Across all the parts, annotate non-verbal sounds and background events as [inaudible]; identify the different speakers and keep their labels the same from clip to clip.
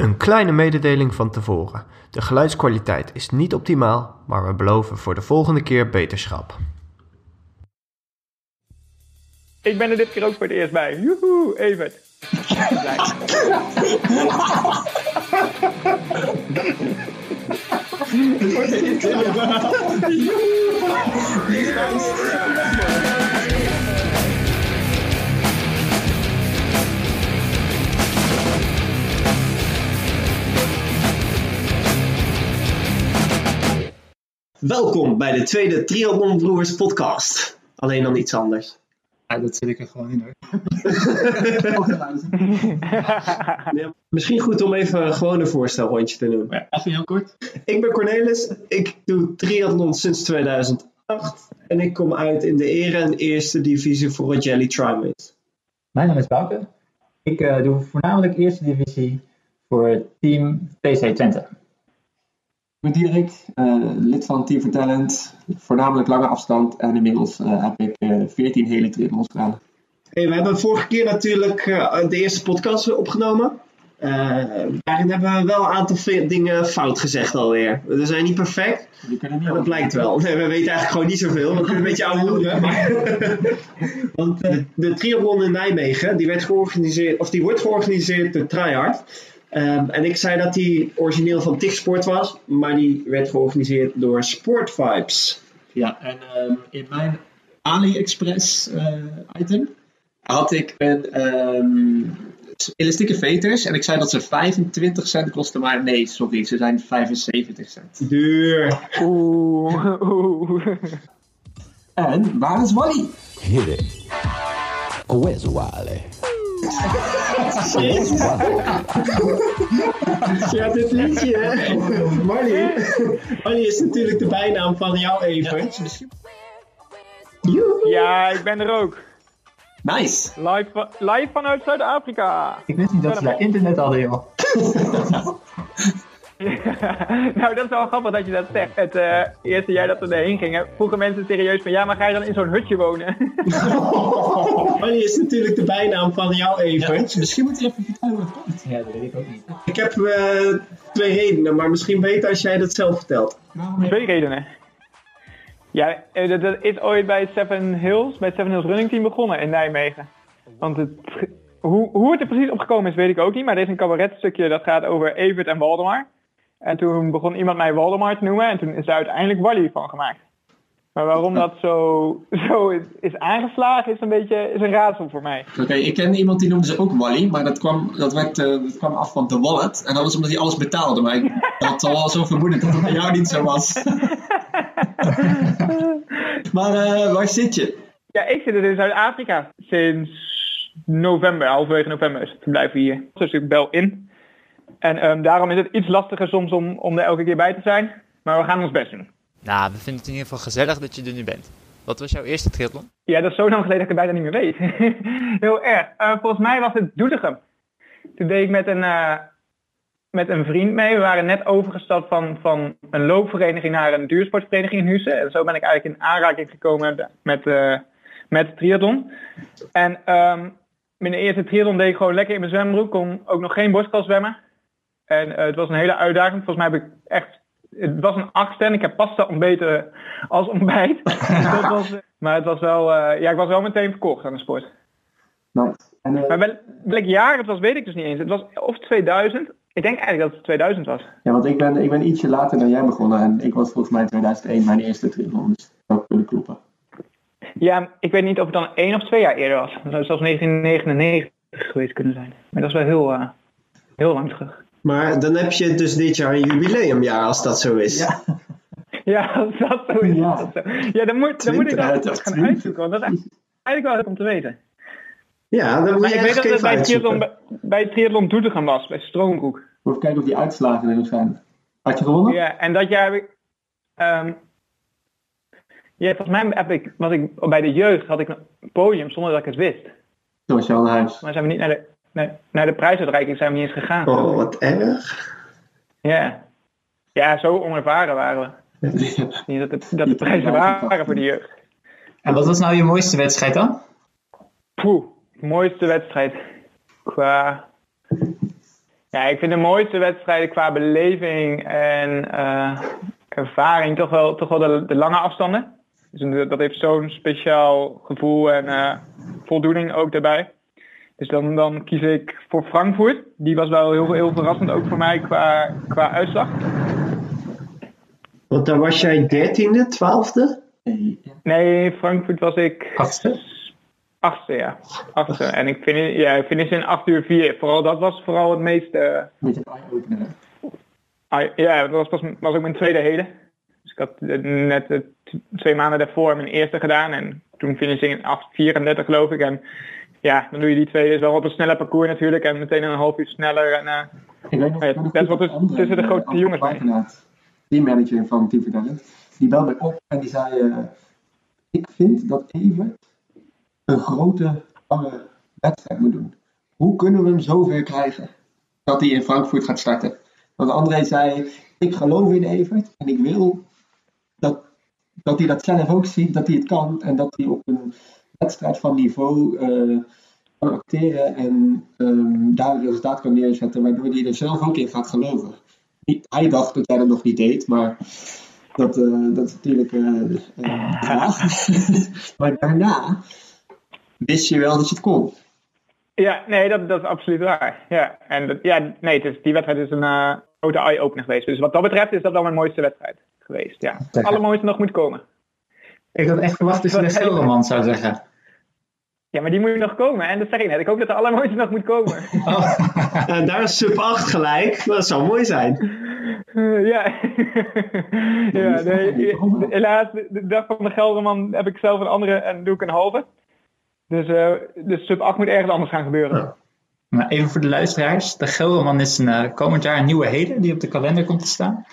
Speaker 1: Een kleine mededeling van tevoren. De geluidskwaliteit is niet optimaal, maar we beloven voor de volgende keer beterschap.
Speaker 2: Ik ben er dit keer ook voor het eerst bij. Joehoe, Evert. [laughs] [laughs] [laughs]
Speaker 3: Welkom bij de tweede Triathlon Broers podcast. Alleen dan iets anders.
Speaker 4: Ja, dat zit ik er gewoon in hoor. [laughs]
Speaker 3: Ja, misschien goed om even gewoon een voorstelrondje te doen.
Speaker 4: Ja, even heel kort.
Speaker 3: Ik ben Cornelis, ik doe triathlon sinds 2008 en ik kom uit in de ere en eerste divisie voor het Jelly Trimates.
Speaker 4: Mijn naam is Bouke. Ik eh, doe voornamelijk eerste divisie voor het team PC Twente.
Speaker 5: Ik ben Dierik, eh, lid van Team for Talent, voornamelijk lange afstand en inmiddels eh, heb ik eh 14 hele triathlons gedaan.
Speaker 3: Hey, we hebben vorige keer natuurlijk eh, de eerste podcast opgenomen. Eh, daarin hebben we wel een aantal dingen fout gezegd alweer. We zijn niet perfect,
Speaker 5: kunnen niet
Speaker 3: Ja, dat blijkt wel. Nee, we weten eigenlijk gewoon niet zoveel. We kunnen een beetje oude hoeren. Maar... [laughs] Want eh, de triathlon in Nijmegen, die, werd georganiseerd, of die wordt georganiseerd door Tryhard. Ehm, en ik zei dat die origineel van Tiksport was, maar die werd georganiseerd door Sport Vibes.
Speaker 5: Ja, en ehm, in mijn AliExpress eh, item had ik een ehm, elastieke veters en ik zei dat ze 25 cent kosten, maar nee, sorry, ze zijn 75 cent.
Speaker 3: Duur.
Speaker 2: Oeh, oeh. [laughs]
Speaker 5: En waar is Wally?
Speaker 6: Hit it. Where's Wally?
Speaker 3: Ja, dit liedje, hè? Marley. Marley is natuurlijk de bijnaam van jou even.
Speaker 2: Ja, ik ben er ook.
Speaker 5: Nice!
Speaker 2: Live vanuit Zuid-Afrika.
Speaker 4: Ik wist niet dat ze daar internet hadden, joh. [laughs] [laughs]
Speaker 2: nou, dat is wel grappig dat je dat zegt. Het eh, eerste jaar dat we erheen gingen, vroegen mensen serieus van... Ja, maar ga je dan in zo'n hutje wonen? [laughs]
Speaker 3: Marley is natuurlijk de bijnaam van jou even.
Speaker 5: Misschien moet je even vertellen hoe het komt.
Speaker 4: Ja, dat weet ik ook niet.
Speaker 3: Ik heb eh, twee redenen, maar misschien beter als jij dat zelf vertelt.
Speaker 2: Twee redenen. Ja, eh, dat, is ooit bij Seven Hills, bij het Seven Hills Running Team begonnen in Nijmegen. Want het, hoe, hoe het er precies opgekomen is, weet ik ook niet. Maar er is een cabaretstukje dat gaat over Evert en Waldemar. En toen begon iemand mij Waldemar te noemen en toen is daar uiteindelijk Wally van gemaakt. Maar waarom dat zo, [laughs] zo is, is aangeslagen is een beetje is een raadsel voor mij.
Speaker 5: Oké, ik ken iemand die noemde ze ook Wally, maar dat kwam, dat werd, eh, dat kwam af van de wallet. En dat was omdat hij alles betaalde, maar ik [laughs] had al wel zo vermoeden dat het bij jou niet zo was. [laughs] maar eh, waar zit je?
Speaker 2: Ja, ik zit dus in Zuid-Afrika sinds november, halverwege november is het verblijf hier. Dus ik bel in. En ehm, daarom is het iets lastiger soms om, om er elke keer bij te zijn. Maar we gaan ons best doen.
Speaker 7: Nou, we vinden het in ieder geval gezellig dat je er nu bent. Wat was jouw eerste triathlon?
Speaker 2: Ja, dat is zo lang geleden dat ik het bijna niet meer weet. [laughs] Heel erg. Eh, volgens mij was het Doetinchem. Toen deed ik met een, eh, met een vriend mee. We waren net overgestapt van, van een loopvereniging naar een duursportvereniging in Hussen. En zo ben ik eigenlijk in aanraking gekomen met, eh met triathlon. En ehm mijn eerste triathlon deed ik gewoon lekker in mijn zwembroek. Kon ook nog geen borstkas zwemmen. En eh, het was een hele uitdaging. Volgens mij heb ik echt... Het was een achtste en ik heb pasta ontbeten als ontbijt. [laughs] dat was, eh, maar het was wel... eh, ja, ik was wel meteen verkocht aan de sport.
Speaker 5: Nice. En, eh,
Speaker 2: Maar wel, welk jaar het was, weet ik dus niet eens. Het was of 2000. Ik denk eigenlijk dat het 2000 was.
Speaker 5: ja, want ik ben, ik ben ietsje later dan jij begonnen en ik was volgens mij in 2001 mijn eerste triathlon, dus dat zou kunnen kloppen.
Speaker 2: Ja, ik weet niet of het dan één of twee jaar eerder was. Het zou zelfs 1999 geweest kunnen zijn. Maar dat is wel heel, heel lang terug.
Speaker 3: Maar dan heb je dus dit jaar een jubileumjaar als dat zo is.
Speaker 5: Ja. [laughs]
Speaker 2: Ja, als dat zo is.
Speaker 5: Ja.
Speaker 2: dat zo. ja dan, moet, dan moet ik dat
Speaker 5: 20,
Speaker 2: gaan uitzoeken. Want dat is eigenlijk wel leuk om te weten.
Speaker 3: Ja, dan moet
Speaker 2: Maar
Speaker 3: je
Speaker 2: ik weet dat het bij triathlon, bij triathlon Doetinchem was, bij Stroombroek.
Speaker 5: Even kijken of die uitslagen er nog zijn. Had je gewonnen?
Speaker 2: Ja, en dat jaar heb ik... ehm, ja, volgens mij heb ik, was ik bij de jeugd had ik een podium zonder dat ik het wist.
Speaker 5: Toen was je al naar huis.
Speaker 2: Maar zijn we niet naar de, naar, naar de prijsuitreiking zijn we niet eens gegaan.
Speaker 3: Oh, wat erg.
Speaker 2: Ja. Ja, zo onervaren waren we. [laughs] Niet dat, het, dat de prijzen waren voor de jeugd.
Speaker 4: En wat was nou je mooiste wedstrijd dan?
Speaker 2: Poeh, mooiste wedstrijd. Qua... Ja, ik vind de mooiste wedstrijden qua beleving en eh, ervaring toch wel, toch wel de, de lange afstanden. Dus dat heeft zo'n speciaal gevoel en eh, voldoening ook daarbij. Dus dan, dan kies ik voor Frankfurt. Die was wel heel, heel verrassend ook voor mij qua, qua uitslag.
Speaker 3: Want daar was jij dertiende, twaalfde?
Speaker 2: Nee, Frankfurt was ik
Speaker 4: Achtste?
Speaker 2: achtste, ja. Achtste. En ik finish, ja, finish in 8 uur 4. Vooral dat was vooral het meeste...
Speaker 4: Eye-opener.
Speaker 2: Ah, ja, dat was, pas, was ook mijn tweede hele. Dus ik had eh, net eh, twee maanden daarvoor mijn eerste gedaan. En toen finish ik in 8.34 geloof ik. En ja, dan doe je die twee dus wel op een sneller parcours natuurlijk. En meteen een half uur sneller. En, eh,
Speaker 5: Ik weet nog,
Speaker 2: Ja,
Speaker 5: ik weet nog
Speaker 2: best
Speaker 5: goed
Speaker 2: wel
Speaker 5: dat
Speaker 2: tussen- de
Speaker 5: eh,
Speaker 2: grote jongens mee.
Speaker 5: Buitenaard, teammanager van Team Talent, die belde mij op en die zei: eh, Ik vind dat Evert een grote, lange wedstrijd moet doen. Hoe kunnen we hem zover krijgen dat hij in Frankfurt gaat starten? Want André zei: Ik geloof in Evert en ik wil dat, dat hij dat zelf ook ziet, dat hij het kan en dat hij op een wedstrijd van niveau eh, kan acteren en ehm, daar een resultaat kan neerzetten, waardoor hij er zelf ook in gaat geloven. Niet- Hij dacht dat jij dat nog niet deed, maar dat, eh, dat is natuurlijk vraag. [laughs] maar daarna wist je wel dat je het kon.
Speaker 2: ja, nee, dat, dat is absoluut waar. Ja, en dat, ja, nee, het is, die wedstrijd is een grote eye-opener geweest. Dus wat dat betreft is dat wel mijn mooiste wedstrijd geweest. Ja, het allermooiste nog moet komen.
Speaker 4: Ik had echt verwacht dat je de Gelderman zou zeggen.
Speaker 2: Ja, maar die moet nog komen. En dat zeg ik net. Ik hoop dat de allermooiste nog moet komen. [laughs]
Speaker 3: En daar is sub 8 gelijk. Dat zou mooi zijn.
Speaker 2: Eh, ja. [laughs] ja, nee, helaas, de, dag van de Gelderman heb ik zelf een andere en doe ik een halve. Dus, eh de sub 8 moet ergens anders gaan gebeuren.
Speaker 4: Maar even voor de luisteraars. De Gelderman is een, eh, komend jaar een nieuwe heden die op de kalender komt te staan.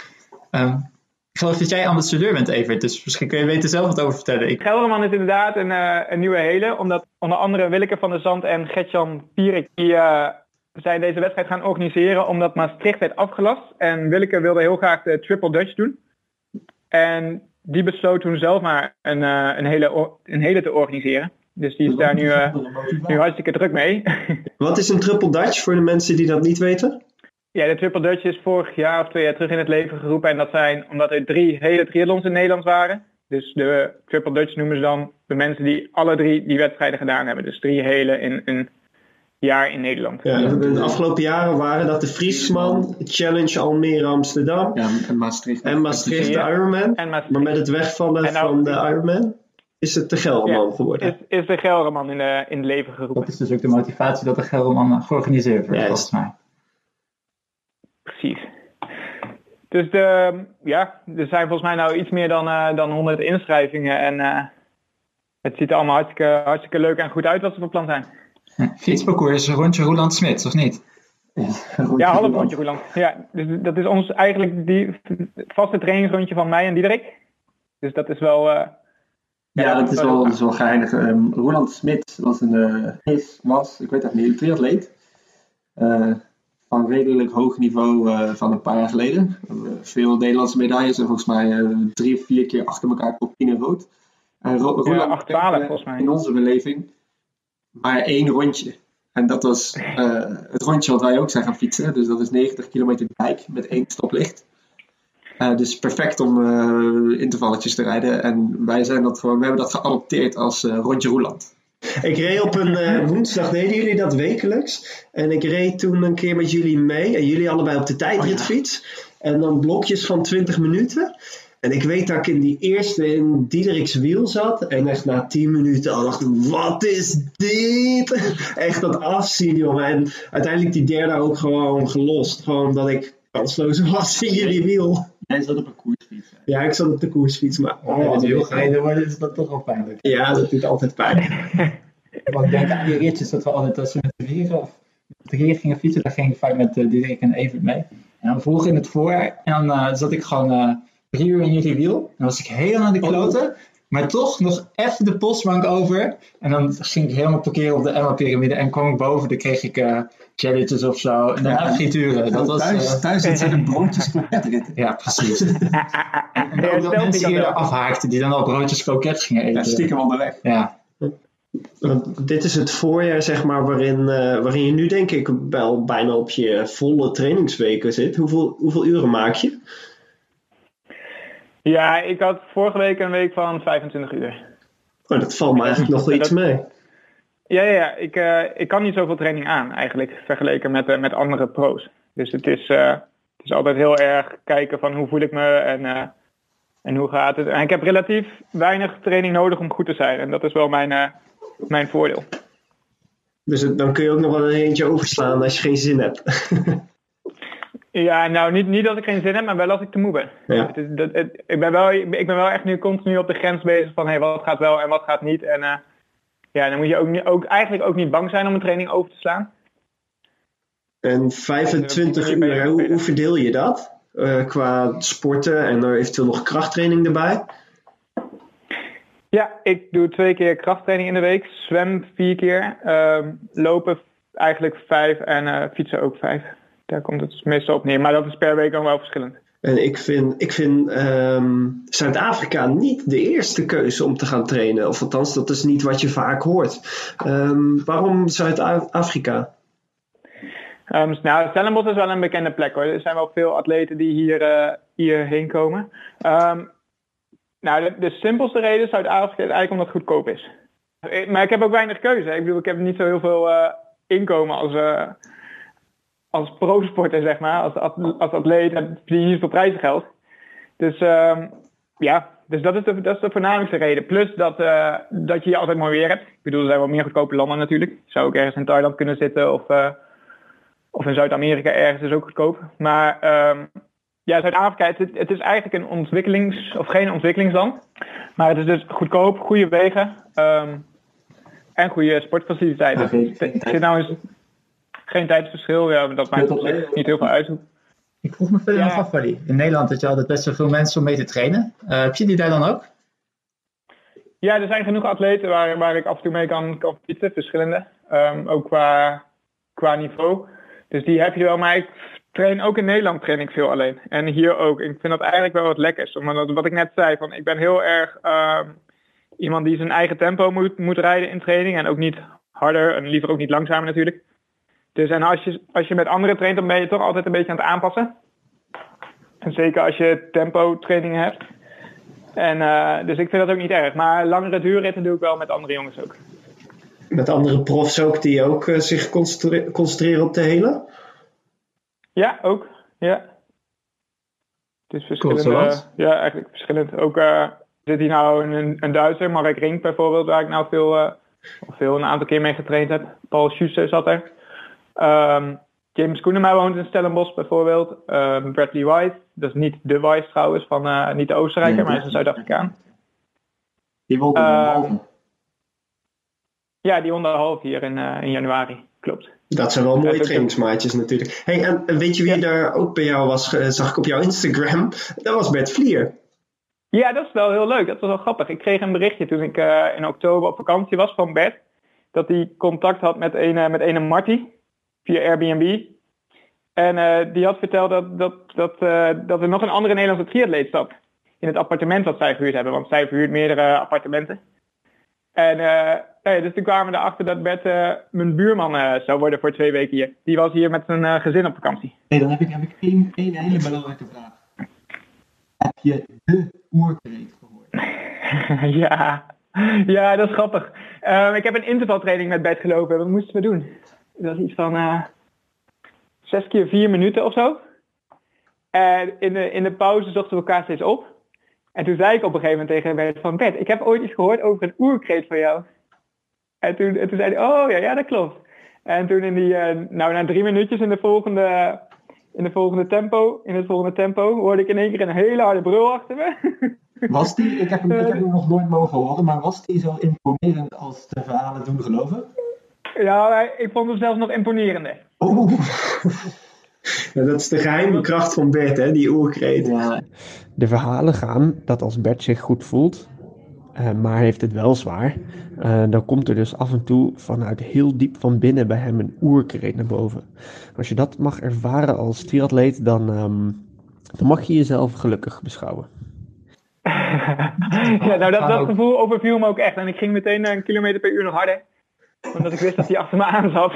Speaker 4: Ehm, ik geloof dat jij ambassadeur bent, Evert. Dus misschien kun je beter zelf wat over vertellen. Ik,
Speaker 2: Gelderman is inderdaad een, eh, een nieuwe hele. Omdat onder andere Willeke van der Zand en Gertjan Pierik... die eh, zijn deze wedstrijd gaan organiseren omdat Maastricht werd afgelast. En Willeke wilde heel graag de Triple Dutch doen. En die besloot toen zelf maar een, eh, een, hele, een hele te organiseren. Dus die is daar nu, nu hartstikke druk mee. [laughs]
Speaker 3: Wat is een triple Dutch voor de mensen die dat niet weten?
Speaker 2: Ja, de Triple Dutch is vorig jaar of twee jaar terug in het leven geroepen. En dat zijn omdat er drie hele triathlons in Nederland waren. Dus de Triple Dutch noemen ze dan de mensen die alle drie die wedstrijden gedaan hebben. Dus drie hele in een jaar in Nederland.
Speaker 3: Ja, de afgelopen jaren waren dat de Friesman, Challenge Almere Amsterdam
Speaker 5: Ja, en Maastricht.
Speaker 3: en Maastricht de. Ironman.
Speaker 2: En Maastricht.
Speaker 3: Maar met het wegvallen
Speaker 2: En nou-
Speaker 3: van de Ironman is het de Gelderman
Speaker 2: Ja,
Speaker 3: geworden.
Speaker 2: is, is de Gelderman in, de, in het leven geroepen.
Speaker 4: dat is dus ook de motivatie dat de Gelderman georganiseerd wordt, volgens mij.
Speaker 2: Precies. Dus de, ja, er zijn volgens mij nou iets meer dan, eh, dan 100 inschrijvingen. En eh, het ziet er allemaal hartstikke, hartstikke leuk en goed uit wat ze van plan zijn.
Speaker 4: Fietsparcours is een rondje Roland Smits, of niet?
Speaker 2: Ja, half rondje Roeland. Ja, dus dat is ons eigenlijk die, vaste trainingsrondje van mij en Diederik. Dus dat is wel... eh,
Speaker 5: Ja, dat is wel, dat is wel geinig. Ehm, Roland Smit was een, eh, is, was, ik weet het niet, een triatleet. Eh, van redelijk hoog niveau eh, van een paar jaar geleden. Eh, veel Nederlandse medailles en volgens mij eh, drie of vier keer achter elkaar top 10 en rood. En Ro-
Speaker 2: Ja,
Speaker 5: Roland
Speaker 2: 8-12
Speaker 5: kende
Speaker 2: volgens mij.
Speaker 5: In onze beleving maar één rondje. En dat was het rondje wat wij ook zijn gaan fietsen. Dus dat is 90 kilometer dijk met één stoplicht. Dus perfect om intervalletjes te rijden. En wij zijn dat gewoon, we hebben dat geadopteerd als rondje Roeland.
Speaker 3: Ik reed op een eh, woensdag, deden jullie dat wekelijks? En ik reed toen een keer met jullie mee. En jullie allebei op de tijdritfiets. En dan blokjes van 20 minuten. En ik weet dat ik in die eerste in Diederik's wiel zat. En echt na 10 minuten al dacht ik, wat is dit? [laughs] Echt dat afzien, jongen. En uiteindelijk die derde ook gewoon gelost. Gewoon omdat ik kansloos was in jullie wiel.
Speaker 5: Jij zat op een koersfiets. hè?
Speaker 3: Ja, ik zat op de koersfiets, maar...
Speaker 4: Oh, als je heel gereden wordt, is dat toch wel pijnlijk.
Speaker 3: Ja, dat doet altijd pijn. [laughs]
Speaker 4: Want ik denk aan die ritjes dat we altijd als we met de vieren of met de gingen fietsen, daar ging ik vaak met uh, Diederik en Evert mee. En dan vroeg in het voor en dan uh, zat ik gewoon uh, drie uur in jullie wiel. En dan was ik helemaal aan de kloten. Maar toch nog even de postbank over. En dan ging ik helemaal parkeren op de Emma-pyramide. En kwam ik boven, dan kreeg ik uh, challenges of zo. En daarna frituren. Dat was,
Speaker 5: thuis,
Speaker 4: uh,
Speaker 5: thuis zijn de broodjes [laughs] kroketritten.
Speaker 4: Ja, precies. [laughs] en en ook dat mensen hier afhaakten, die dan al broodjes kroket gingen eten.
Speaker 5: Ja, stiekem onderweg.
Speaker 4: Ja.
Speaker 3: Want dit is het voorjaar, zeg maar, waarin, eh, waarin je nu denk ik wel bijna op je volle trainingsweken zit. Hoeveel, hoeveel uren maak je?
Speaker 2: Ja, ik had vorige week een week van 25 uur.
Speaker 3: Oh, dat valt me eigenlijk nog wel iets mee.
Speaker 2: Ja, ja, ja. Ik, eh, ik kan niet zoveel training aan eigenlijk, vergeleken met, eh, met andere pro's. Dus het is, eh, het is altijd heel erg kijken van hoe voel ik me en, en hoe gaat het. En ik heb relatief weinig training nodig om goed te zijn. En dat is wel mijn, mijn voordeel.
Speaker 3: Dus dan kun je ook nog wel een eentje overslaan als je geen zin hebt. [laughs]
Speaker 2: Ja, nou niet, niet als ik geen zin heb, maar wel als ik te moe ben.
Speaker 3: Ja.
Speaker 2: Het is, dat, het- ik, ben wel, ik ben wel echt nu continu op de grens bezig van hey, wat gaat wel en wat gaat niet. En ja, dan moet je ook, niet- ook, eigenlijk ook niet bang zijn om een training over te slaan.
Speaker 3: En 25
Speaker 2: Ja, dat-
Speaker 3: uur, hoe, hoe verdeel je dat? Eh, qua sporten en er eventueel nog krachttraining erbij?
Speaker 2: Ja, ik doe twee keer krachttraining in de week. Zwem vier keer. ehm, lopen eigenlijk vijf en eh, fietsen ook vijf. Daar komt het meestal op neer. Maar dat is per week dan wel verschillend.
Speaker 3: En ik vind, ik vind ehm, Zuid-Afrika niet de eerste keuze om te gaan trainen. Of althans, dat is niet wat je vaak hoort. Ehm, waarom Zuid-Afrika?
Speaker 2: Ehm, nou, Stellenbosch is wel een bekende plek hoor. Er zijn wel veel atleten die hier, eh, hierheen komen. Nou, de, simpelste reden Zuid-Afrika is eigenlijk omdat het goedkoop is. Eh, Maar ik heb ook weinig keuze. Ik bedoel, ik heb niet zo heel veel eh, inkomen als, eh als pro-sporter, zeg maar. Als, als atleet heb je niet veel prijzengeld. Dus ehm, ja, dus dat is, de, dat is de voornamelijkste reden. Plus dat, eh, dat je hier altijd mooi weer hebt. Ik bedoel, er zijn wel meer goedkope landen natuurlijk. Je zou ook ergens in Thailand kunnen zitten of... eh, of in Zuid-Amerika ergens is ook goedkoop. Maar ehm, ja, Zuid-Afrika, het, het is eigenlijk een ontwikkelings- of geen ontwikkelingsland. Maar het is dus goedkoop, goede wegen ehm, en goede sportfaciliteiten. Het zit nou eens geen tijdsverschil, ja, dat maakt niet heel veel uit.
Speaker 4: Ik vroeg me verder
Speaker 2: Ja.
Speaker 4: af, Wally. In Nederland had je altijd best wel veel mensen om mee te trainen. Eh, heb je die daar dan ook?
Speaker 2: Ja, er zijn genoeg atleten waar, waar ik af en toe mee kan, fietsen, verschillende. Ehm, ook qua, qua niveau. Dus die heb je wel, maar ik train ook in Nederland train ik veel alleen. En hier ook. Ik vind dat eigenlijk wel wat lekkers. Omdat wat ik net zei, van, ik ben heel erg ehm, iemand die zijn eigen tempo moet, moet rijden in training. En ook niet harder en liever ook niet langzamer natuurlijk. Dus en als je, als je met anderen traint, dan ben je toch altijd een beetje aan het aanpassen. En zeker als je tempo trainingen hebt. En, eh, dus ik vind dat ook niet erg. Maar langere duurritten doe ik wel met andere jongens ook.
Speaker 3: Met andere profs ook die ook eh, zich concentre- concentreren op de hele?
Speaker 2: Ja, ook. Ja. Het is verschillend.
Speaker 4: zoals?
Speaker 2: ja, eigenlijk verschillend. Ook eh, zit hier nou een, een Duitser, Marek Rink bijvoorbeeld, waar ik nou veel, eh, veel een aantal keer mee getraind heb. Paul Schuster zat er. Ehm, James Koenema woont in Stellenbosch bijvoorbeeld. Ehm, Bradley White, dat is niet de White trouwens, van, eh, niet de Oostenrijker,
Speaker 4: Nee,
Speaker 2: maar hij is een Zuid-Afrikaan.
Speaker 5: Die won er
Speaker 2: Eh,
Speaker 5: een halve.
Speaker 2: Ja, die won de half hier in, eh, in januari. Klopt.
Speaker 3: Dat zijn wel mooie trainingsmaatjes natuurlijk. Hey, en weet je wie er ook bij jou was, eh, zag ik op jouw Instagram? Dat was Bert Vlier.
Speaker 2: Ja, dat is wel heel leuk. Dat was wel grappig. Ik kreeg een berichtje toen ik in oktober op vakantie was van Bert. Dat hij contact had met een, met een Marty via Airbnb. En eh, die had verteld dat, dat, dat, eh, dat er nog een andere Nederlandse triatleet zat. In het appartement wat zij gehuurd hebben. Want zij verhuurt meerdere appartementen. En eh, nou dus toen kwamen we erachter dat Bert mijn buurman zou worden voor twee weken hier. Die was hier met zijn gezin op vakantie.
Speaker 5: Nee, dan heb ik, heb ik één, één hele belangrijke vraag. Heb je de oerkreet gehoord? [laughs]
Speaker 2: ja. ja, dat is grappig. Ehm, ik heb een intervaltraining met Bert gelopen. Wat moesten we doen? Dat was iets van eh, zes keer vier minuten of zo. En in de, in de pauze zochten we elkaar steeds op. En toen zei ik op een gegeven moment tegen Bert van... Bert, ik heb ooit iets gehoord over een oerkreet van jou. En toen, en toen zei hij, oh ja, ja, dat klopt. En toen in die, eh, nou na drie minuutjes in de volgende, in de volgende tempo, in het volgende tempo, hoorde ik in één keer een hele harde brul achter me. [laughs]
Speaker 5: Was die, ik heb, hem, ik heb hem nog nooit mogen horen, maar was die zo imponerend als de verhalen doen geloven?
Speaker 2: Ja, ik vond hem zelfs nog imponerender.
Speaker 5: Oh, [laughs]
Speaker 3: Ja, dat is de geheime kracht van Bert, hè, die oerkreet.
Speaker 5: ja.
Speaker 1: De verhalen gaan dat als Bert zich goed voelt, eh, maar heeft het wel zwaar, eh, dan komt er dus af en toe vanuit heel diep van binnen bij hem een oerkreet naar boven. Als je dat mag ervaren als triatleet, dan, ehm, dan mag je jezelf gelukkig beschouwen. [laughs]
Speaker 2: ja, nou dat, dat gevoel overviel me ook echt. En ik ging meteen naar een kilometer per uur nog harder. Omdat ik wist dat hij achter me aan zat.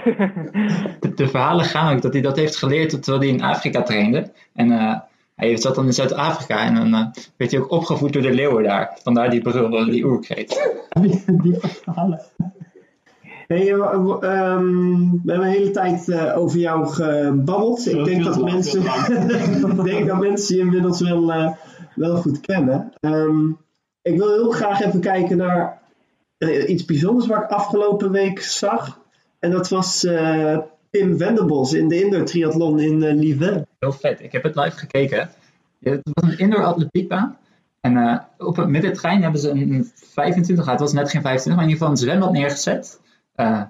Speaker 4: De, de verhalen gaan ook dat hij dat heeft geleerd terwijl hij in Afrika trainde. En eh, hij zat dan in Zuid-Afrika en dan eh, werd hij ook opgevoed door de leeuwen daar. Vandaar die brul, die oerkreet. [laughs]
Speaker 3: Die, die verhalen. Hey, eh, ehm, we hebben een hele tijd eh, over jou gebabbeld. Ik denk dat, mensen, [laughs] ik denk dat mensen je inmiddels wel, eh, wel goed kennen. Ehm, ik wil heel graag even kijken naar iets bijzonders wat ik afgelopen week zag. En dat was eh, Pim Wenderbos in de indoor triathlon in eh Lieve.
Speaker 4: Heel vet. Ik heb het live gekeken. Het was een indoor atletiekbaan. En eh, op het middentrein hebben ze een 25, ah, het was net geen 25, maar in ieder geval een zwembad neergezet. Eh,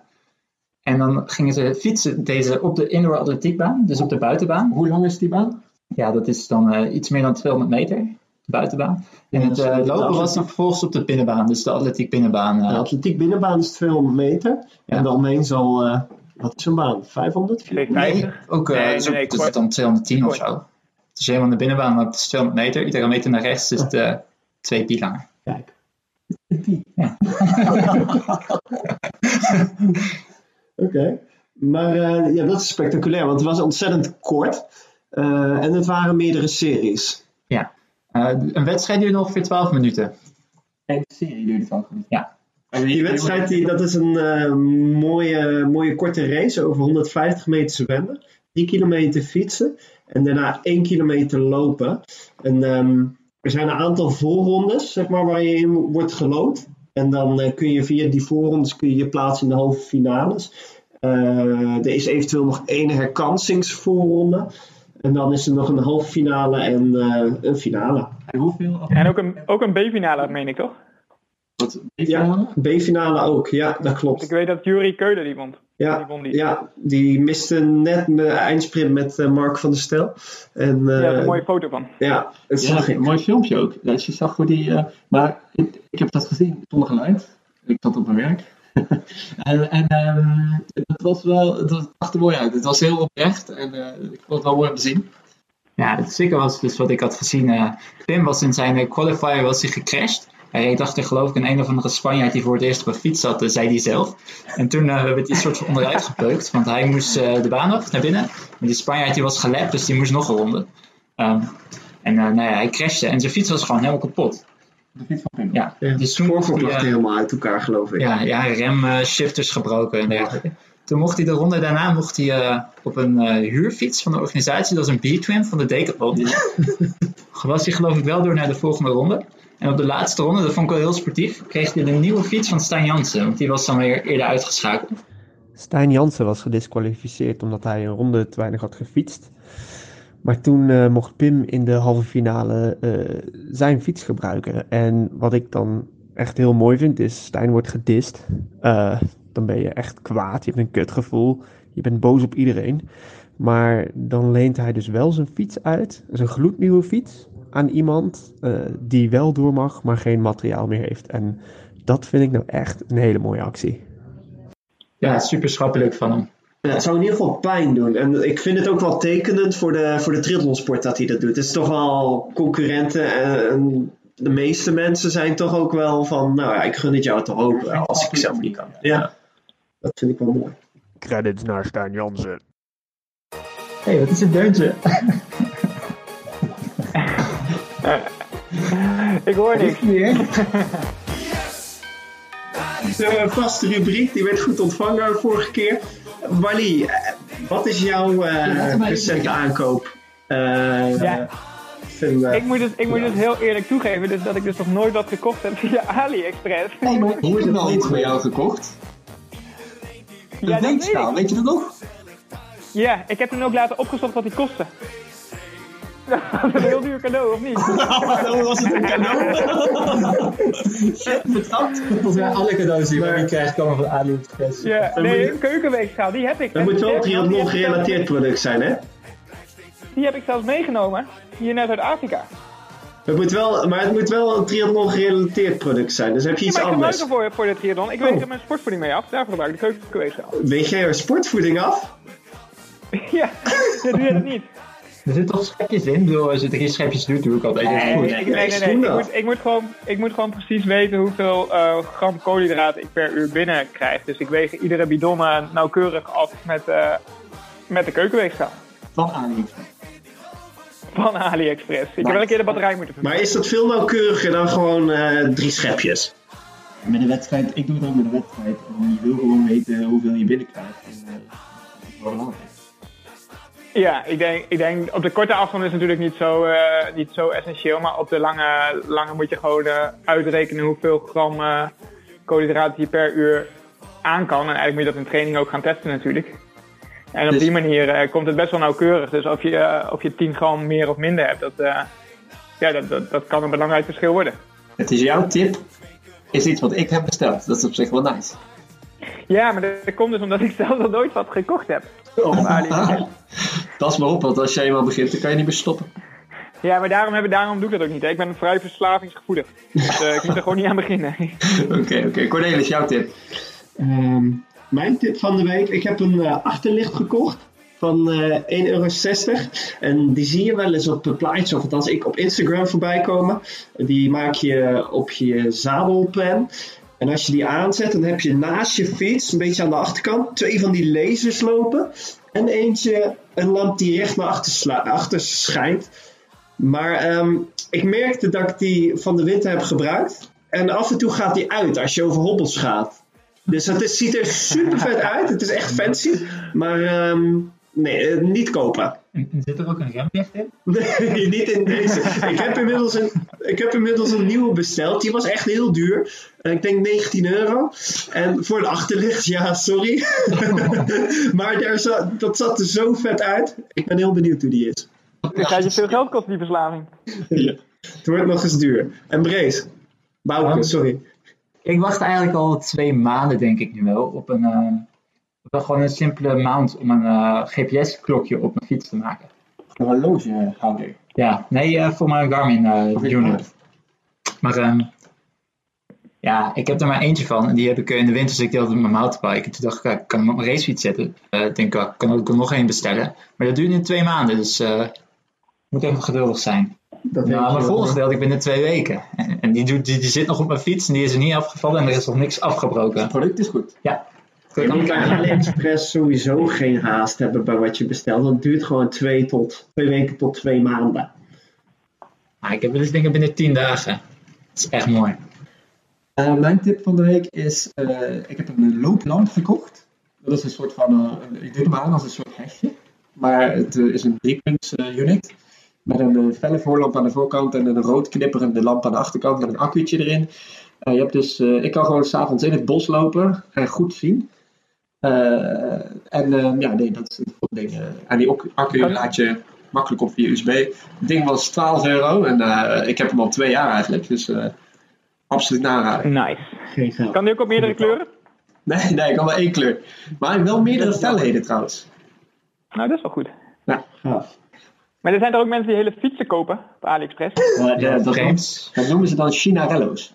Speaker 4: en dan gingen ze fietsen deze op de indoor atletiekbaan, dus op de buitenbaan.
Speaker 5: Hoe lang is die baan?
Speaker 4: Ja, dat is dan eh, iets meer dan 200 meter, buitenbaan. En het eh,
Speaker 3: de
Speaker 4: lopen was dan vervolgens op de binnenbaan, dus de atletiek binnenbaan. eh,
Speaker 3: De atletiek binnenbaan is 200 meter.
Speaker 4: Ja.
Speaker 3: En de omheen zal, eh, wat is een baan? 500?
Speaker 2: 250.
Speaker 4: Ook eh,
Speaker 2: Nee,
Speaker 4: dus ook-
Speaker 2: nee,
Speaker 4: dus
Speaker 2: kwart.
Speaker 4: dan 210 of zo. Het is helemaal in de binnenbaan, maar het is 200 meter. Iedere meter naar rechts is het eh, twee pilaar.
Speaker 3: Kijk.
Speaker 4: Ja. [laughs]
Speaker 3: Oké. Maar eh, ja, dat is spectaculair, want het was ontzettend kort. Eh, en het waren meerdere series.
Speaker 4: Ja. Eh, een wedstrijd duurt ongeveer 12 minuten.
Speaker 5: Eén serie duurde het ook.
Speaker 4: Ja.
Speaker 3: Die wedstrijd, die, dat is een eh, mooie, mooie korte race over 150 meter zwemmen. 3 kilometer fietsen. En daarna 1 kilometer lopen. En ehm, er zijn een aantal voorrondes, zeg maar, waar je in wordt gelood. En dan eh, kun je via die voorrondes kun je, je plaatsen in de halve finales. Eh, er is eventueel nog één herkansingsvoorronde. En dan is er nog een halve finale en eh, een finale.
Speaker 5: En hoeveel?
Speaker 2: En ook een, ook een B-finale, meen ik toch?
Speaker 5: Wat,
Speaker 3: Ja, B-finale ook. Ja, dat klopt.
Speaker 2: Ik weet dat Jurie Keulen die won. Die
Speaker 3: Ja,
Speaker 2: won die.
Speaker 3: ja, die miste net de eindsprint met eh, Mark van der Stel. En,
Speaker 2: Daar
Speaker 3: eh,
Speaker 2: heb ik een mooie foto van.
Speaker 3: ja, dat
Speaker 5: Ja,
Speaker 3: zag ik.
Speaker 5: een mooi filmpje ook. Dat je zag hoe die. eh, maar ik, ik heb dat gezien zonder geluid. Ik zat op mijn werk. [laughs] en en ehm, het was wel. Het was- er mooi uit. Het was heel oprecht en eh, ik vond het wel mooi om zien.
Speaker 4: Ja, het zeker was dus wat ik had gezien. eh Pim was in zijn eh, qualifier was hij gecrashed. Hij reed achter geloof ik een een of andere Spanjaard die voor het eerst op een fiets zat, eh, zei hij zelf. En toen eh, werd hij soort van onderuit gepeukt, want hij moest eh, de baan op naar binnen. Maar die Spanjaard die was gelapt, dus die moest nog een ronde. Ehm, en eh, nou ja, hij crashte en zijn fiets was gewoon helemaal kapot.
Speaker 5: De fiets van Pim.
Speaker 4: Ja,
Speaker 3: Ja,
Speaker 4: dus toen
Speaker 3: lag
Speaker 4: eh,
Speaker 3: helemaal uit elkaar, geloof ik.
Speaker 4: ja, ja remshifters gebroken en dergelijke. Toen mocht hij de ronde daarna mocht hij, eh, op een eh, huurfiets van de organisatie, dat was een B-twin van de Decathlon. [laughs] was hij geloof ik wel door naar de volgende ronde. En op de laatste ronde, dat vond ik wel heel sportief, kreeg hij de nieuwe fiets van Stijn Jansen. Want die was dan weer eerder uitgeschakeld.
Speaker 1: Stijn Jansen was gedisqualificeerd omdat hij een ronde te weinig had gefietst. Maar toen eh, mocht Pim in de halve finale eh, zijn fiets gebruiken. En wat ik dan echt heel mooi vind is, Stijn wordt gedist. Eh, dan ben je echt kwaad, je hebt een kutgevoel, je bent boos op iedereen. Maar dan leent hij dus wel zijn fiets uit, zijn gloednieuwe fiets, aan iemand die wel door mag, maar geen materiaal meer heeft. En dat vind ik nou echt een hele mooie actie.
Speaker 4: Ja, super schappelijk van hem.
Speaker 3: Ja, het zou in ieder geval pijn doen. En ik vind het ook wel tekenend voor de, voor de triathlonsport dat hij dat doet. Het is toch wel concurrenten en, en de meeste mensen zijn toch ook wel van, nou ja, ik gun het jou toch ook wel, als ik zelf niet kan. Ja, dat vind ik wel mooi.
Speaker 1: Credits naar Stijn Jansen.
Speaker 4: Hé, hey, wat is een deuntje? [laughs]
Speaker 2: Ik hoor niks. [laughs]
Speaker 3: De vaste rubriek, die werd goed ontvangen de vorige keer. Wally, wat is jouw eh, recente aankoop? Eh,
Speaker 2: Ja. Ik moet, het, ik moet het heel eerlijk toegeven dus dat ik dus nog nooit wat gekocht heb via AliExpress.
Speaker 5: Hey, maar ik heb wel iets voor jou gekocht. Een
Speaker 2: Ja, dat weet
Speaker 5: weet je dat nog?
Speaker 2: Ja, ik heb toen ook laten opgezocht wat die kostte. Dat een heel duur cadeau, of niet? [laughs]
Speaker 5: was het een cadeau? Shit, betrapt.
Speaker 4: Volgens mij alle cadeaus die je krijgt komen van AliExpress.
Speaker 2: Ja, nee, keukenweegschaal, die heb ik.
Speaker 3: dat moet wel een
Speaker 2: die heb- die
Speaker 3: triathlon
Speaker 2: heb ik zelfs-
Speaker 3: gerelateerd product zijn, hè?
Speaker 2: Die heb ik zelfs meegenomen, hier naar Zuid-Afrika.
Speaker 3: Het moet wel, maar het moet wel een triathlon gerelateerd product zijn. Dus heb je
Speaker 2: Ja,
Speaker 3: iets
Speaker 2: maar ik
Speaker 3: anders.
Speaker 2: er voor, voor de triathlon. Ik
Speaker 3: Oh.
Speaker 2: weeg er mijn sportvoeding mee af, daarvoor gebruik ik de keukenweegschaal.
Speaker 3: Weet jij er sportvoeding af? [laughs]
Speaker 2: ja, ja, doe je dat niet?
Speaker 4: Er zitten toch schepjes in? Ik bedoel, als je drie schepjes doet, doe ik altijd
Speaker 2: Nee,
Speaker 4: goed.
Speaker 2: nee, nee, nee, Ik, moet, ik, moet gewoon, ik moet gewoon precies weten hoeveel eh, gram koolhydraten ik per uur binnen krijg. Dus ik weeg iedere bidon eh, nauwkeurig af met, eh, met de keukenweegschaal
Speaker 5: Van AliExpress.
Speaker 2: van AliExpress. Ik heb wel een keer de batterij moeten vervangen.
Speaker 3: Maar is dat veel nauwkeuriger dan gewoon eh, drie schepjes?
Speaker 5: Met de wedstrijd, ik doe het ook met de wedstrijd. En je wil gewoon weten hoeveel je binnenkrijgt. En, dat is wel belangrijk.
Speaker 2: Ja, ik denk, ik denk op de korte afstand is het natuurlijk niet zo, eh, niet zo essentieel. Maar op de lange, lange moet je gewoon eh, uitrekenen hoeveel gram eh, koolhydraten je per uur aan kan. En eigenlijk moet je dat in training ook gaan testen natuurlijk. En op
Speaker 5: Dus-
Speaker 2: die manier komt het best wel nauwkeurig. Dus of je, of je 10 gram meer of minder hebt, dat, ja, dat, dat, dat kan een belangrijk verschil worden.
Speaker 5: Het is jouw tip. Is iets wat ik heb besteld. Dat is op zich wel nice. [laughs]
Speaker 2: Ja, maar dat komt dus omdat ik zelf nog nooit wat gekocht heb.
Speaker 5: Dat is [laughs] maar op, want als je eenmaal begint, dan kan je niet meer stoppen.
Speaker 2: Ja, maar daarom, heb, ik- daarom doe ik dat ook niet. hè. Ik ben vrij verslavingsgevoelig. Dus eh, ik moet er gewoon niet aan beginnen. [laughs]
Speaker 5: Oké, oké. Cornelis, jouw tip.
Speaker 3: Ehm, mijn tip van de week. Ik heb een eh, achterlicht gekocht van eh 1,60 euro. En die zie je wel eens op de plaatjes, of althans ik op Instagram voorbij komen. Die maak je op je zadelpen. En als je die aanzet, dan heb je naast je fiets, een beetje aan de achterkant, twee van die lasers lopen. En eentje, een lamp die recht naar achter, achter schijnt. Maar ehm, ik merkte dat ik die van de winter heb gebruikt. En af en toe gaat die uit als je over hobbels gaat. Dus het is, ziet er super vet uit. Het is echt fancy. Maar ehm, nee, eh, niet kopen.
Speaker 4: En, en zit er ook een remlicht in? [laughs]
Speaker 3: Nee, niet in deze. Ik heb, inmiddels een, ik heb inmiddels een nieuwe besteld. Die was echt heel duur. Ik denk 19 euro. En voor een achterlicht, ja, sorry. [laughs] maar daar zat, dat zat er zo vet uit. Ik ben heel benieuwd hoe die is.
Speaker 2: Dan gaat je veel geld kosten, die verslaving. [laughs]
Speaker 3: Het wordt nog eens duur. En Brees. Bouke, sorry.
Speaker 4: Ik wacht eigenlijk al twee maanden, denk ik nu wel, op een, eh, een- gewoon een simpele mount om een eh, GPS-klokje op mijn fiets te maken.
Speaker 5: Een horlogehouder.
Speaker 4: Ja, nee, eh, voor mijn Garmin eh, unit. Maar ehm, ja, ik heb er maar eentje van. En die heb ik eh, in de winter zit ik op mijn mountainbike. En toen dacht ik, ik kan hem op mijn racefiets zetten. Eh, ik denk, ik kan ook nog één bestellen. Maar dat duurt nu twee maanden, dus eh moet even geduldig zijn.
Speaker 3: Dat
Speaker 4: Nou, mijn volgende
Speaker 3: wel.
Speaker 4: had ik binnen twee weken. En, en die, die, die zit nog op mijn fiets en die is er niet afgevallen en er is nog niks afgebroken.
Speaker 5: Het product is goed.
Speaker 4: Ja.
Speaker 3: Je moet bij AliExpress sowieso geen haast hebben bij wat je bestelt. Dat duurt gewoon twee, tot, twee weken tot twee maanden.
Speaker 4: Maar ik heb wel eens dingen binnen tien dagen. Dat is echt mooi.
Speaker 5: Eh, mijn tip van de week is, eh, ik heb een looplamp gekocht. Dat is een soort van, eh, ik doe hem aan als een soort hesje. Maar het is een driepunts unit. Met een felle voorlamp aan de voorkant en een rood knipperende lamp aan de achterkant met een accu'tje erin. Eh, je hebt dus, eh, ik kan gewoon s'avonds in het bos lopen en goed zien. Eh, en eh, ja, nee, dat is het ding. eh. en die accu- laat je makkelijk op via USB. Het ding was 12 euro en eh, ik heb hem al twee jaar eigenlijk. Dus eh, absoluut naraden.
Speaker 2: Nice.
Speaker 3: Geen geld.
Speaker 2: Kan die ook op meerdere kleuren?
Speaker 5: Nee, nee, ik kan wel één kleur. Maar wel meerdere felheden trouwens.
Speaker 2: Nou, dat is wel goed.
Speaker 3: Gaaf.
Speaker 2: Maar er zijn er ook mensen die hele fietsen kopen op AliExpress.
Speaker 5: Ja,
Speaker 4: Ja,
Speaker 5: dat, dat noemen ze dan Chinarello's.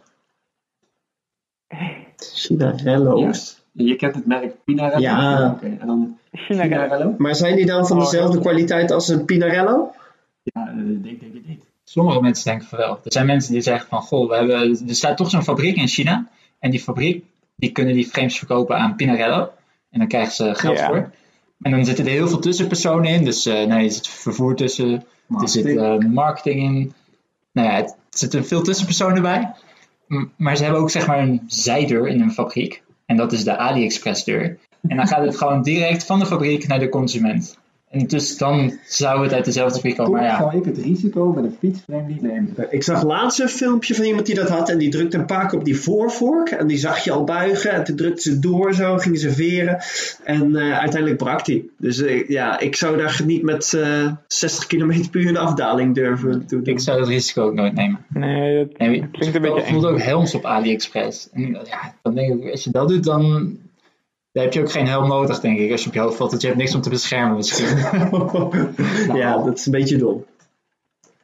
Speaker 3: Chinarello's.
Speaker 5: Je kent het merk Pinarello?
Speaker 3: Ja.
Speaker 5: Oké, En dan
Speaker 2: China
Speaker 5: Pinarello?
Speaker 3: Maar zijn die dan van
Speaker 2: Oh,
Speaker 3: dezelfde kwaliteit als een Pinarello?
Speaker 5: Ja, eh, ik denk, denk het niet.
Speaker 4: Sommige mensen denken van wel. Er zijn mensen die zeggen van, goh, we hebben, er staat toch zo'n fabriek in China. En die fabriek, die kunnen die frames verkopen aan Pinarello. En dan krijgen ze geld
Speaker 2: Ja.
Speaker 4: voor. En dan zitten er heel veel tussenpersonen in. Dus eh nee, er zit vervoer tussen. Er zit eh, marketing in. Nou ja, het er zitten veel tussenpersonen bij. M- Maar ze hebben ook zeg maar een zijdeur in een fabriek. En dat is de AliExpress deur. En dan gaat het gewoon direct van de fabriek naar de consument. En dus dan zou het uit dezelfde fabriek komen. Maar ja,
Speaker 5: zou ik het risico met een fietsframe niet nemen.
Speaker 3: Ik zag laatst een filmpje van iemand die dat had en die drukte een paar keer op die voorvork en die zag je al buigen en toen drukte ze door zo, gingen ze veren en eh, uiteindelijk brak die. Dus eh, ja, ik zou daar niet met eh 60 km per uur een afdaling durven doen.
Speaker 4: ik zou het risico ook nooit nemen.
Speaker 2: Nee, dat
Speaker 4: Nee,
Speaker 2: klinkt een beetje
Speaker 4: ik voel
Speaker 2: eng.
Speaker 4: ook helms op AliExpress. En ja, dan denk ik, als je dat doet, dan, dan heb je ook geen helm nodig, denk ik. Als je op je hoofd valt, want je hebt niks om te beschermen misschien. [laughs]
Speaker 3: ja, dat is een beetje dom.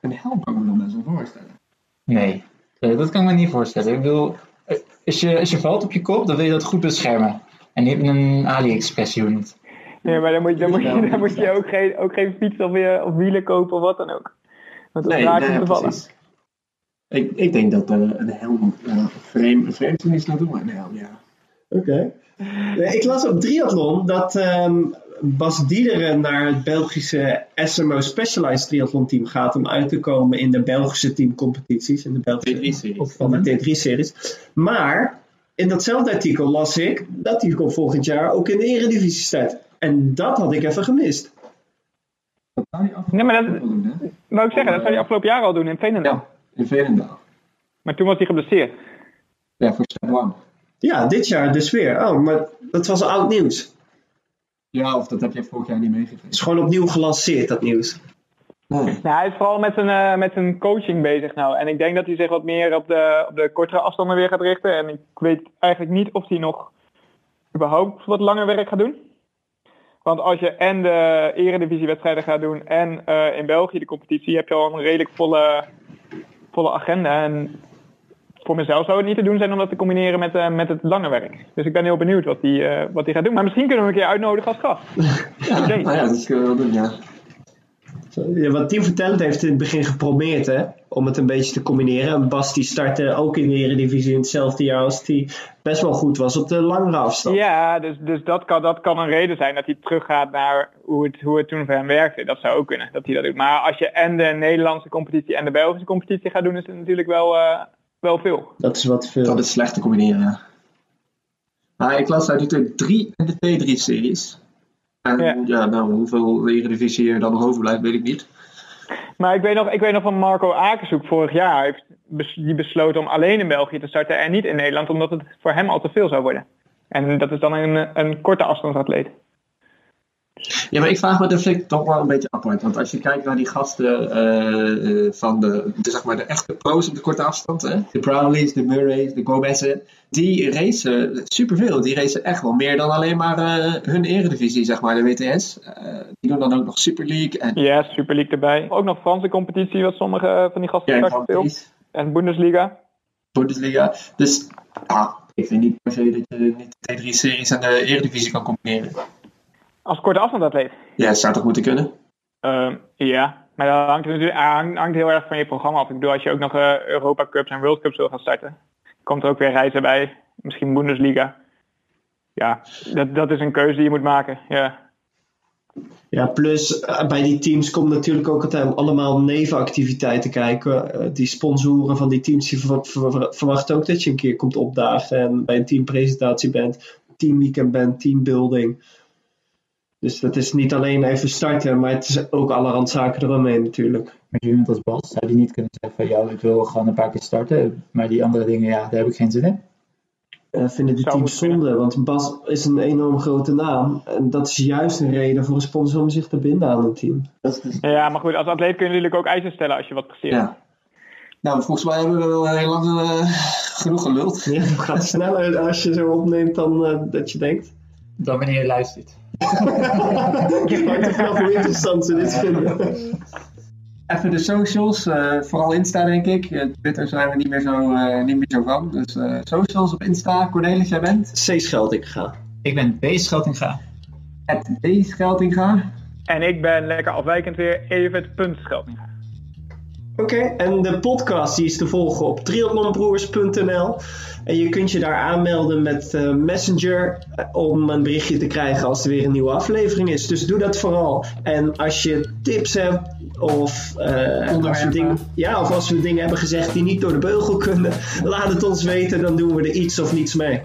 Speaker 5: Een helm kan ik me dan best wel voorstellen.
Speaker 4: Nee, eh, dat kan ik me niet voorstellen. Ik bedoel, eh, als je, als je valt op je kop, dan wil je dat goed beschermen. En niet met een AliExpress unit.
Speaker 2: Ja, maar dan moet, dan moet, je, dan moet je ook geen, ook geen fiets of, weer, of wielen kopen of wat dan ook. Want dat
Speaker 5: Nee,
Speaker 2: raakt
Speaker 5: nee,
Speaker 2: te
Speaker 5: precies. Ik, ik denk dat eh, een helm uh, vreemd, vreemd is dat doen, maar een helm, ja.
Speaker 3: Oké. Nee, Ik las op Triathlon dat ehm, Bas Diederen naar het Belgische SMO Specialized Triathlon team gaat om uit te komen in de Belgische teamcompetities. In de Belgische
Speaker 5: T3-series.
Speaker 3: van de T3-series. Maar in datzelfde artikel las ik dat hij komt volgend jaar ook in de Eredivisie start. En dat had ik even gemist.
Speaker 5: Dat zou
Speaker 2: Nee, maar dat-
Speaker 5: doen, hè?
Speaker 2: Wou ik zeggen, dat zou hij afgelopen jaar al doen in Veenendaal.
Speaker 5: Ja, in Veenendaal.
Speaker 2: Maar toen was hij geblesseerd.
Speaker 5: Ja, voor stap one.
Speaker 3: Ja, dit jaar dus weer. Oh, maar dat was oud nieuws.
Speaker 5: Ja, of dat heb je vorig jaar niet meegegeven.
Speaker 3: Het is gewoon opnieuw gelanceerd, dat nieuws.
Speaker 5: Nee.
Speaker 2: Nou, hij is vooral met zijn, eh, met zijn coaching bezig nou. En ik denk dat hij zich wat meer op de, op de kortere afstanden weer gaat richten. En ik weet eigenlijk niet of hij nog überhaupt wat langer werk gaat doen. Want als je en de eredivisiewedstrijden gaat doen en eh, in België de competitie, heb je al een redelijk volle, volle agenda. En voor mezelf zou het niet te doen zijn om dat te combineren met, eh, met het lange werk. Dus ik ben heel benieuwd wat hij, eh, wat hij gaat doen. Maar misschien kunnen we hem een keer uitnodigen als gast. [laughs]
Speaker 5: Ja, nou ja, dat kunnen we wel doen, ja.
Speaker 3: Ja, wat Team Vertellend heeft in het begin geprobeerd hè, om het een beetje te combineren. En Bas die startte ook in de Eredivisie in hetzelfde jaar als die best wel goed was op de langere afstand.
Speaker 2: Ja, dus, dus dat, kan, dat kan een reden zijn dat hij teruggaat naar hoe het, hoe het toen voor hem werkte. Dat zou ook kunnen, dat hij dat doet. Maar als je en de Nederlandse competitie en de Belgische competitie gaat doen, is het natuurlijk wel, eh, wel veel.
Speaker 3: Dat is wat veel.
Speaker 5: Dat is slecht te combineren, ja. Maar ik las, hij doet er drie in de T3-series. En
Speaker 2: Ja.
Speaker 5: ja. nou, hoeveel Eredivisie er dan nog overblijft, weet ik niet.
Speaker 2: Maar ik weet nog, ik weet nog van Marco Akershoek vorig jaar. Heeft die besloten om alleen in België te starten en niet in Nederland, omdat het voor hem al te veel zou worden. En dat is dan een, een korte afstandsatleet.
Speaker 5: Ja, maar ik vraag me, dat vind ik toch wel een beetje apart. Want als je kijkt naar die gasten eh, eh, van de, de, zeg maar de echte pro's op de korte afstand, hè? de Brownlees, de Murray's, de Gomez'en, die racen superveel. Die racen echt wel meer dan alleen maar eh, hun eredivisie, zeg maar, de WTS. Die doen dan ook nog Super League en
Speaker 2: Ja, Super League erbij. Ook nog Franse competitie, wat sommige van die gasten
Speaker 5: ja. Grand
Speaker 2: En Bundesliga.
Speaker 5: Bundesliga. Dus ja, ik vind niet per se dat je niet de T3-series en de eredivisie kan combineren.
Speaker 2: Als korte afstandatleet.
Speaker 5: Ja, het zou toch moeten kunnen?
Speaker 2: Ehm, ja, maar dat hangt, natuurlijk, hangt, hangt heel erg van je programma af. Ik bedoel, als je ook nog eh, Europa Cups en World Cups wil gaan starten, komt er ook weer reizen bij. Misschien Bundesliga. Ja, dat, dat is een keuze die je moet maken. Ja.
Speaker 3: Ja, plus eh, bij die teams komt natuurlijk ook altijd allemaal nevenactiviteiten kijken. Eh, die sponsoren van die teams die ver- ver- verwachten ook dat je een keer komt opdagen en bij een teampresentatie bent, teamweekend bent, teambuilding. Dus dat is niet alleen even starten, maar het is ook allerhand zaken eromheen natuurlijk.
Speaker 4: Maar iemand als Bas zou die niet kunnen zeggen van ja, ik wil gewoon een paar keer starten. Maar die andere dingen, ja, daar heb ik geen zin in.
Speaker 3: Eh, vinden die teams zonde, want Bas is een enorm grote naam. En dat is juist een reden voor een sponsor om zich te binden aan een team.
Speaker 5: Dat is dus-
Speaker 2: ja, maar goed, als atleet kun je natuurlijk ook eisen stellen als je wat presteert.
Speaker 5: ja. Nou, volgens mij hebben we wel heel lang eh, genoeg geluld.
Speaker 3: Ja, het gaat sneller als je zo opneemt dan eh, dat je denkt.
Speaker 4: Dan wanneer je luistert.
Speaker 3: Hangt er vanaf hoe interessant ze dit vinden.
Speaker 5: Even de socials, eh, vooral Insta denk ik. Eh, Twitter zijn we niet meer zo, eh, niet meer zo van. Dus eh, socials op Insta, Cornelis, jij bent?
Speaker 3: C Schelding ga.
Speaker 4: Ik ben B. Scheltinga.
Speaker 5: Het D. Scheltinga.
Speaker 2: En ik ben lekker afwijkend weer Evert.Schelding.
Speaker 3: Oké, en de podcast die is te volgen op triathlonbroers.nl. En je kunt je daar aanmelden met eh, Messenger eh, om een berichtje te krijgen als er weer een nieuwe aflevering is. Dus doe dat vooral. En als je tips hebt of, eh, als we dingen, ja, of als we dingen hebben gezegd die niet door de beugel kunnen, [laughs] laat het ons weten. Dan doen we er iets of niets mee.